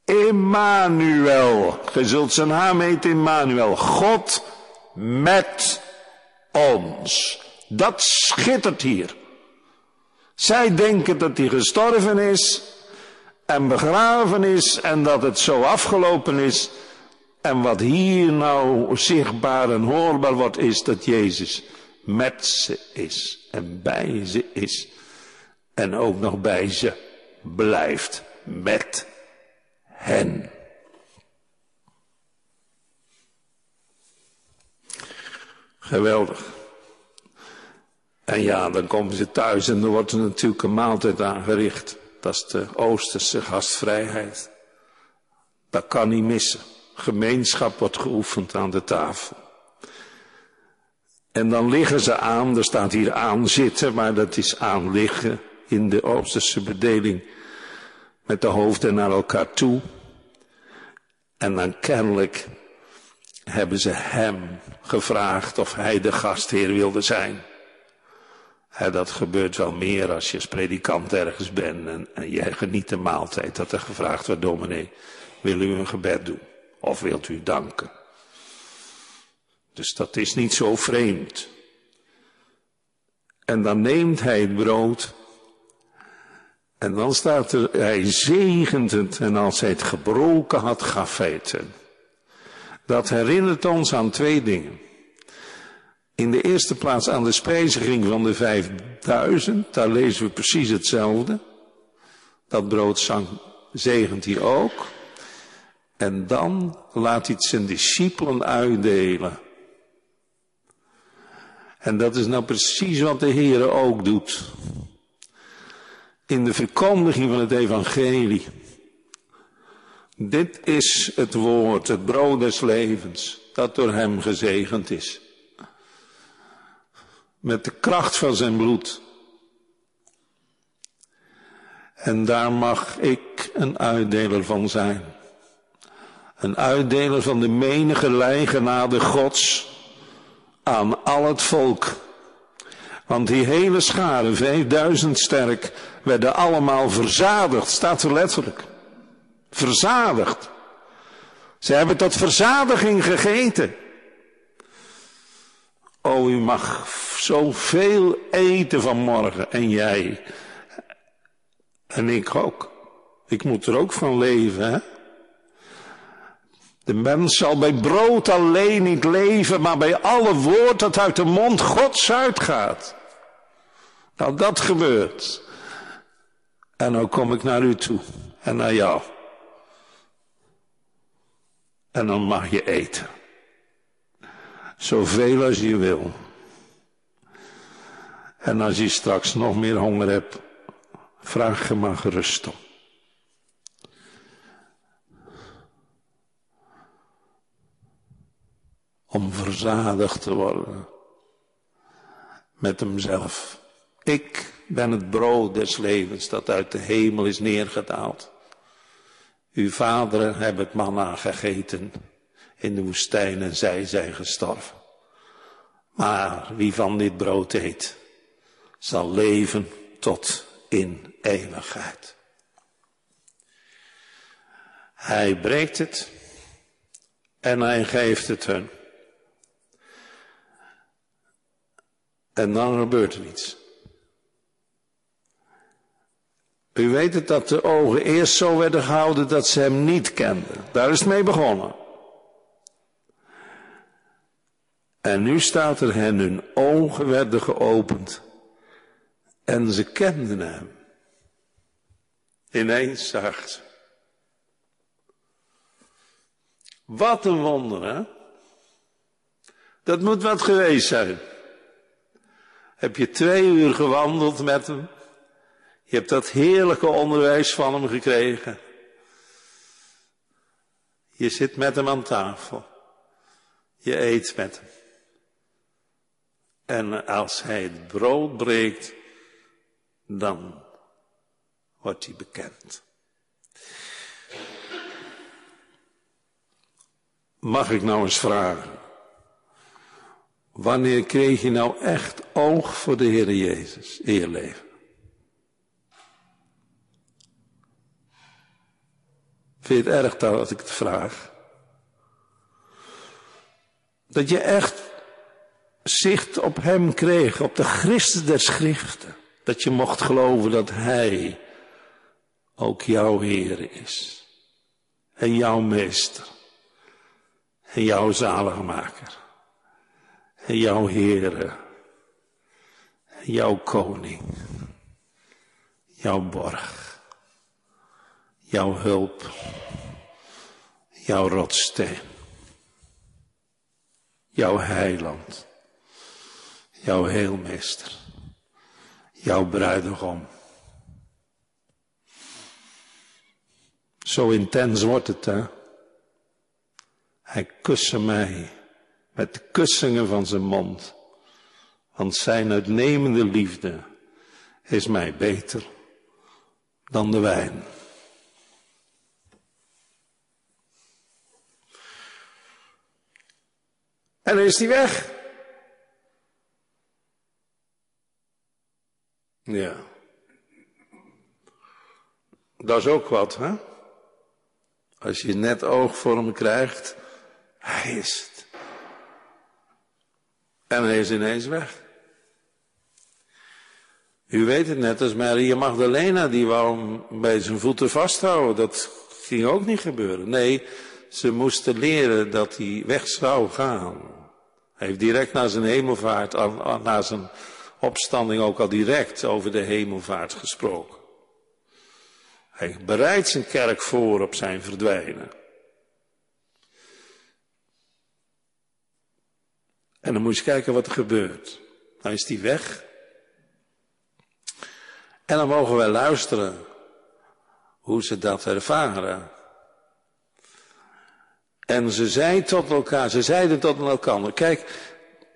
Emmanuel. Je zult zijn naam heten Emmanuel. God met ons. Dat schittert hier. Zij denken dat hij gestorven is en begraven is en dat het zo afgelopen is. En wat hier nou zichtbaar en hoorbaar wordt, is dat Jezus met ze is en bij ze is. En ook nog bij ze blijft met hen. Geweldig. En ja, dan komen ze thuis en dan wordt er natuurlijk een maaltijd aangericht. Dat is de Oosterse gastvrijheid. Dat kan niet missen gemeenschap wordt geoefend aan de tafel. En dan liggen ze aan, er staat hier aan zitten, maar dat is aan liggen in de Oosterse bedeling met de hoofden naar elkaar toe. En dan kennelijk hebben ze hem gevraagd of hij de gastheer wilde zijn. dat gebeurt wel meer als je als predikant ergens bent en, je geniet de maaltijd. Dat er gevraagd wordt, dominee, wil u een gebed doen? Of wilt u danken? Dus dat is niet zo vreemd. En dan neemt hij het brood. En dan staat er, hij zegent het en als hij het gebroken had, gaf hij het. Dat herinnert ons aan twee dingen. In de eerste plaats aan de spijziging van de vijfduizend, daar lezen we precies hetzelfde. Dat brood zang, zegent hij ook. En dan laat hij het zijn discipelen uitdelen. En dat is nou precies wat de Heer ook doet. In de verkondiging van het evangelie. Dit is het woord, het brood des levens, dat door hem gezegend is. Met de kracht van zijn bloed. En daar mag ik een uitdeler van zijn. Een uitdeler van de menige lijgenade gods. aan al het volk. Want die hele schare, 5000 sterk, werden allemaal verzadigd, staat er letterlijk. Verzadigd. Ze hebben tot verzadiging gegeten. O, u mag zoveel eten vanmorgen en jij. En ik ook. Ik moet er ook van leven, hè? De mens zal bij brood alleen niet leven, maar bij alle woord dat uit de mond Gods uitgaat. Nou, dat gebeurt. En nou kom ik naar u toe en naar jou. En dan mag je eten. Zoveel als je wil. En als je straks nog meer honger hebt, vraag je maar gerust om. Om verzadigd te worden met hemzelf. Ik ben het brood des levens dat uit de hemel is neergedaald. Uw vaderen hebben het manna gegeten in de woestijn en zij zijn gestorven. Maar wie van dit brood eet, zal leven tot in eeuwigheid. Hij breekt het en hij geeft het hun. En dan gebeurt er iets. U weet het dat de ogen eerst zo werden gehouden dat ze hem niet kenden. Daar is het mee begonnen. En nu staat er hen, hun ogen werden geopend en ze kenden hem. Ineens zag. Wat een wonder, hè? Dat moet wat geweest zijn. Heb je twee uur gewandeld met hem? Je hebt dat heerlijke onderwijs van hem gekregen. Je zit met hem aan tafel. Je eet met hem. En als hij het brood breekt, dan wordt hij bekend. Mag ik nou eens vragen? Wanneer kreeg je nou echt oog voor de Heer Jezus in je leven? Vind het erg dat ik het vraag? Dat je echt zicht op Hem kreeg, op de Christus der Schriften. Dat je mocht geloven dat Hij ook jouw Heer is. En jouw Meester. En jouw zaligmaker. En jouw Heere. En jouw Koning. Jouw borg. Jouw hulp. Jouw rotsteen. Jouw heiland. Jouw heelmeester jouw bruidegom. Zo intens wordt het, hè? Hij kuste mij met de kussingen van zijn mond, want zijn uitnemende liefde is mij beter dan de wijn. En dan is hij weg. Ja. Dat is ook wat, hè? Als je net oog voor hem krijgt, hij is het. En hij is ineens weg. U weet het net als Maria Magdalena, die wou hem bij zijn voeten vasthouden. Dat ging ook niet gebeuren. Nee, ze moesten leren dat hij weg zou gaan. Hij heeft direct na zijn hemelvaart, na zijn opstanding ook al direct over de hemelvaart gesproken. Hij bereidt zijn kerk voor op zijn verdwijnen. En dan moet je kijken wat er gebeurt. Dan is die weg. En dan mogen wij luisteren hoe ze dat ervaren. En ze zeiden tot elkaar, ze zeiden tot elkaar, kijk,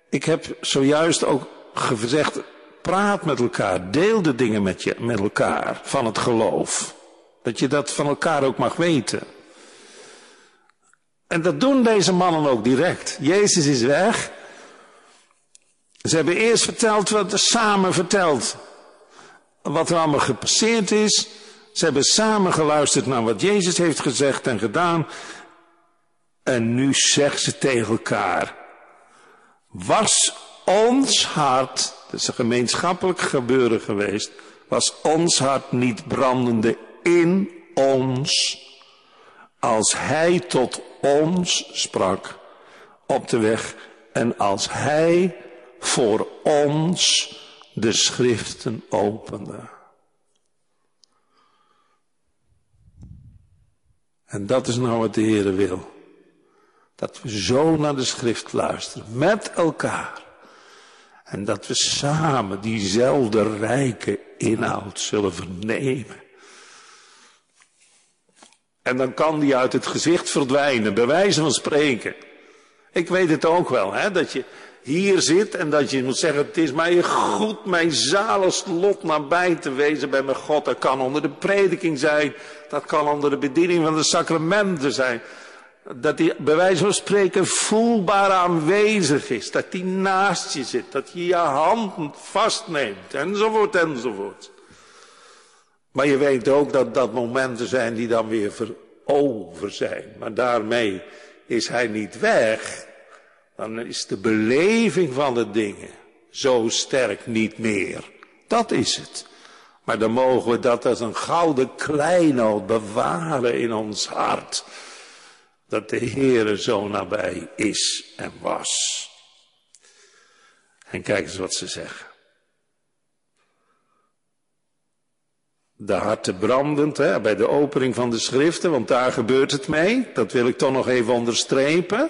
ik heb zojuist ook gezegd, praat met elkaar, deel de dingen met, je, met elkaar van het geloof. Dat je dat van elkaar ook mag weten. En dat doen deze mannen ook direct. Jezus is weg. Ze hebben eerst verteld wat samen verteld. Wat er allemaal gepasseerd is. Ze hebben samen geluisterd naar wat Jezus heeft gezegd en gedaan. En nu zeggen ze tegen elkaar. Was ons hart, dat is een gemeenschappelijk gebeuren geweest, was ons hart niet brandende in ons, als hij tot ons sprak op de weg en als hij voor ons de schriften opende. En dat is nou wat de Heer wil. Dat we zo naar de schrift luisteren, met elkaar. En dat we samen diezelfde rijke inhoud zullen vernemen. En dan kan die uit het gezicht verdwijnen, bij wijze van spreken. Ik weet het ook wel, hè, dat je hier zit en dat je moet zeggen, het is mij goed mijn zaligst lot nabij te wezen bij mijn God. Dat kan onder de prediking zijn, dat kan onder de bediening van de sacramenten zijn. Dat hij bij wijze van spreken voelbaar aanwezig is. Dat hij naast je zit. Dat hij je hand vastneemt. Enzovoort, enzovoort. Maar je weet ook dat dat momenten zijn die dan weer over zijn. Maar daarmee is hij niet weg. Dan is de beleving van de dingen zo sterk niet meer. Dat is het. Maar dan mogen we dat als een gouden kleinoot bewaren in ons hart dat de Heere zo nabij is en was. En kijk eens wat ze zeggen. De harten brandend hè, bij de opening van de schriften, want daar gebeurt het mee. Dat wil ik toch nog even onderstrepen.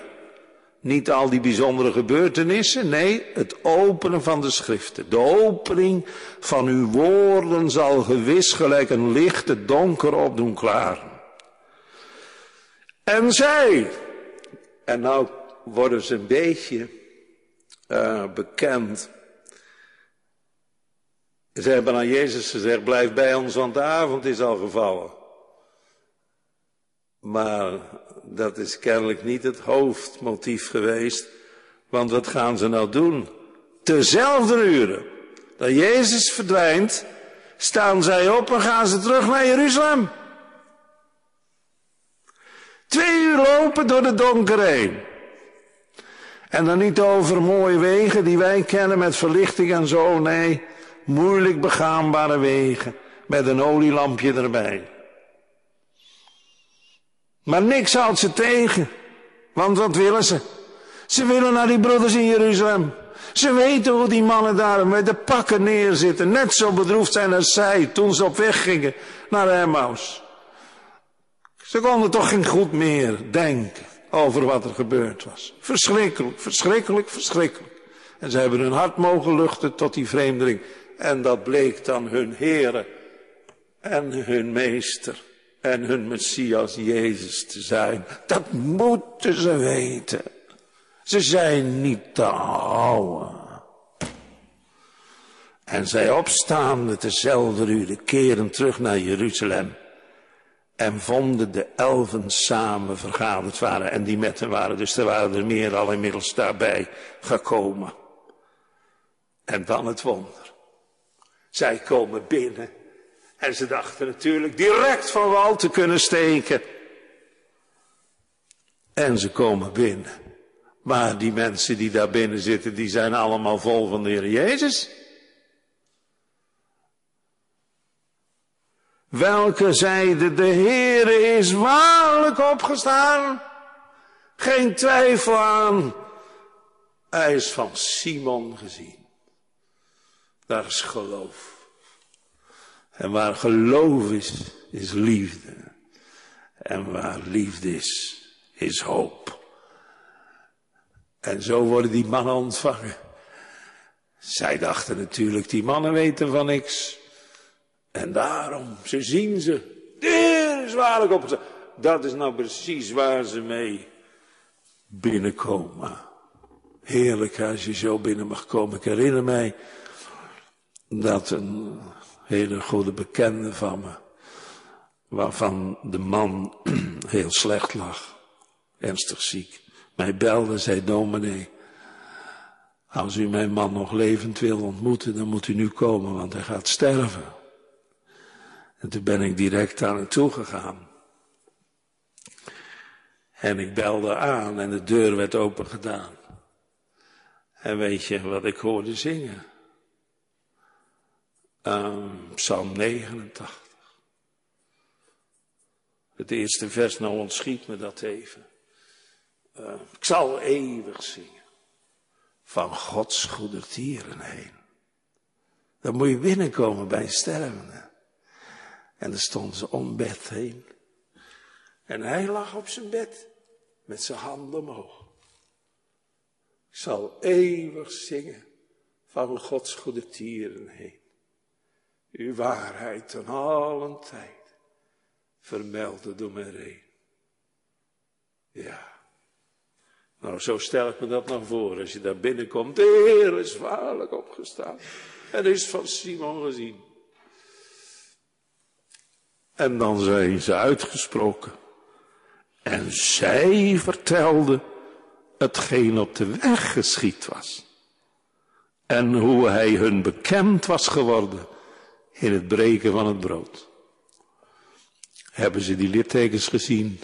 Niet al die bijzondere gebeurtenissen, nee, het openen van de schriften. De opening van uw woorden zal gewis gelijk een licht donker opdoen klaren. En zij, en nou worden ze een beetje uh, bekend. Ze hebben aan Jezus gezegd, blijf bij ons, want de avond is al gevallen. Maar dat is kennelijk niet het hoofdmotief geweest. Want wat gaan ze nou doen? Tezelfde uren dat Jezus verdwijnt, staan zij op en gaan ze terug naar Jeruzalem. Twee uur lopen door de donker heen. En dan niet over mooie wegen die wij kennen met verlichting en zo. Nee, moeilijk begaanbare wegen met een olielampje erbij. Maar niks houdt ze tegen. Want wat willen ze? Ze willen naar die broeders in Jeruzalem. Ze weten hoe die mannen daar met de pakken neerzitten. Net zo bedroefd zijn als zij toen ze op weg gingen naar Emmaus. Ze konden toch geen goed meer denken over wat er gebeurd was. Verschrikkelijk, verschrikkelijk, verschrikkelijk. En ze hebben hun hart mogen luchten tot die vreemdeling. En dat bleek dan hun Heere en hun Meester en hun Messias Jezus te zijn. Dat moeten ze weten. Ze zijn niet te houden. En zij opstaande tezelfde uur keren terug naar Jeruzalem. En vonden de elfen samen vergaderd waren. En die met hen waren. Dus er waren er meer al inmiddels daarbij gekomen. En dan het wonder. Zij komen binnen. En ze dachten natuurlijk direct van wal te kunnen steken. En ze komen binnen. Maar die mensen die daar binnen zitten, die zijn allemaal vol van de Heer Jezus. Welke zeide, de Heere is waarlijk opgestaan. Geen twijfel aan. Hij is van Simon gezien. Daar is geloof. En waar geloof is, is liefde. En waar liefde is, is hoop. En zo worden die mannen ontvangen. Zij dachten natuurlijk, die mannen weten van niks. En daarom, ze zien ze. Heer is op. Dat is nou precies waar ze mee binnenkomen. Heerlijk als je zo binnen mag komen. Ik herinner mij dat een hele goede bekende van me, waarvan de man heel slecht lag, ernstig ziek, mij belde, zei dominee, Als u mijn man nog levend wil ontmoeten, dan moet u nu komen, want hij gaat sterven. En toen ben ik direct aan hem toegegaan. En ik belde aan en de deur werd open gedaan. En weet je wat ik hoorde zingen? Um, Psalm 89. Het eerste vers, nou ontschiet me dat even. Uh, ik zal eeuwig zingen. Van Gods goedertieren heen. Dan moet je binnenkomen bij een stervende. En dan stond ze om bed heen. En hij lag op zijn bed met zijn handen omhoog. Ik zal eeuwig zingen van Gods goede tieren heen. Uw waarheid ten allen tijd vermelden door mijn reen. Ja. Nou, zo stel ik me dat nog voor. Als je daar binnenkomt, de Heer is waarlijk opgestaan. En is van Simon gezien. En dan zijn ze uitgesproken. En zij vertelde hetgeen op de weg geschied was. En hoe hij hun bekend was geworden in het breken van het brood. Hebben ze die littekens gezien?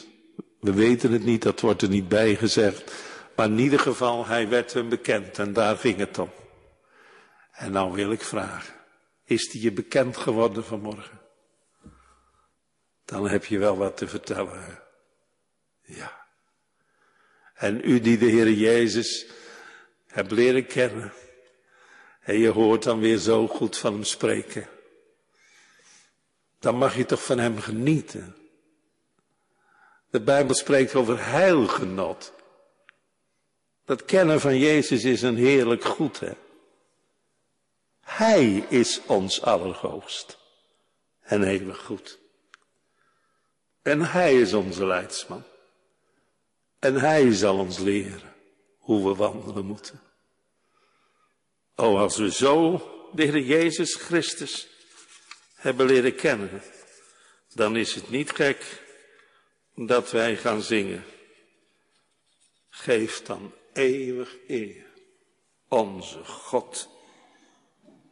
We weten het niet, dat wordt er niet bij gezegd. Maar in ieder geval, hij werd hun bekend en daar ging het om. En nou wil ik vragen, is die je bekend geworden vanmorgen? Dan heb je wel wat te vertellen. Ja. En u die de Heer Jezus hebt leren kennen. En je hoort dan weer zo goed van hem spreken. Dan mag je toch van hem genieten. De Bijbel spreekt over heilgenot. Dat kennen van Jezus is een heerlijk goed, hè. Hij is ons allerhoogst en eeuwig goed. En hij is onze leidsman. En hij zal ons leren hoe we wandelen moeten. O, als we zo de Heer Jezus Christus hebben leren kennen, dan is het niet gek dat wij gaan zingen. Geef dan eeuwig eer, onze God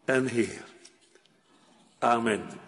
en Heer. Amen.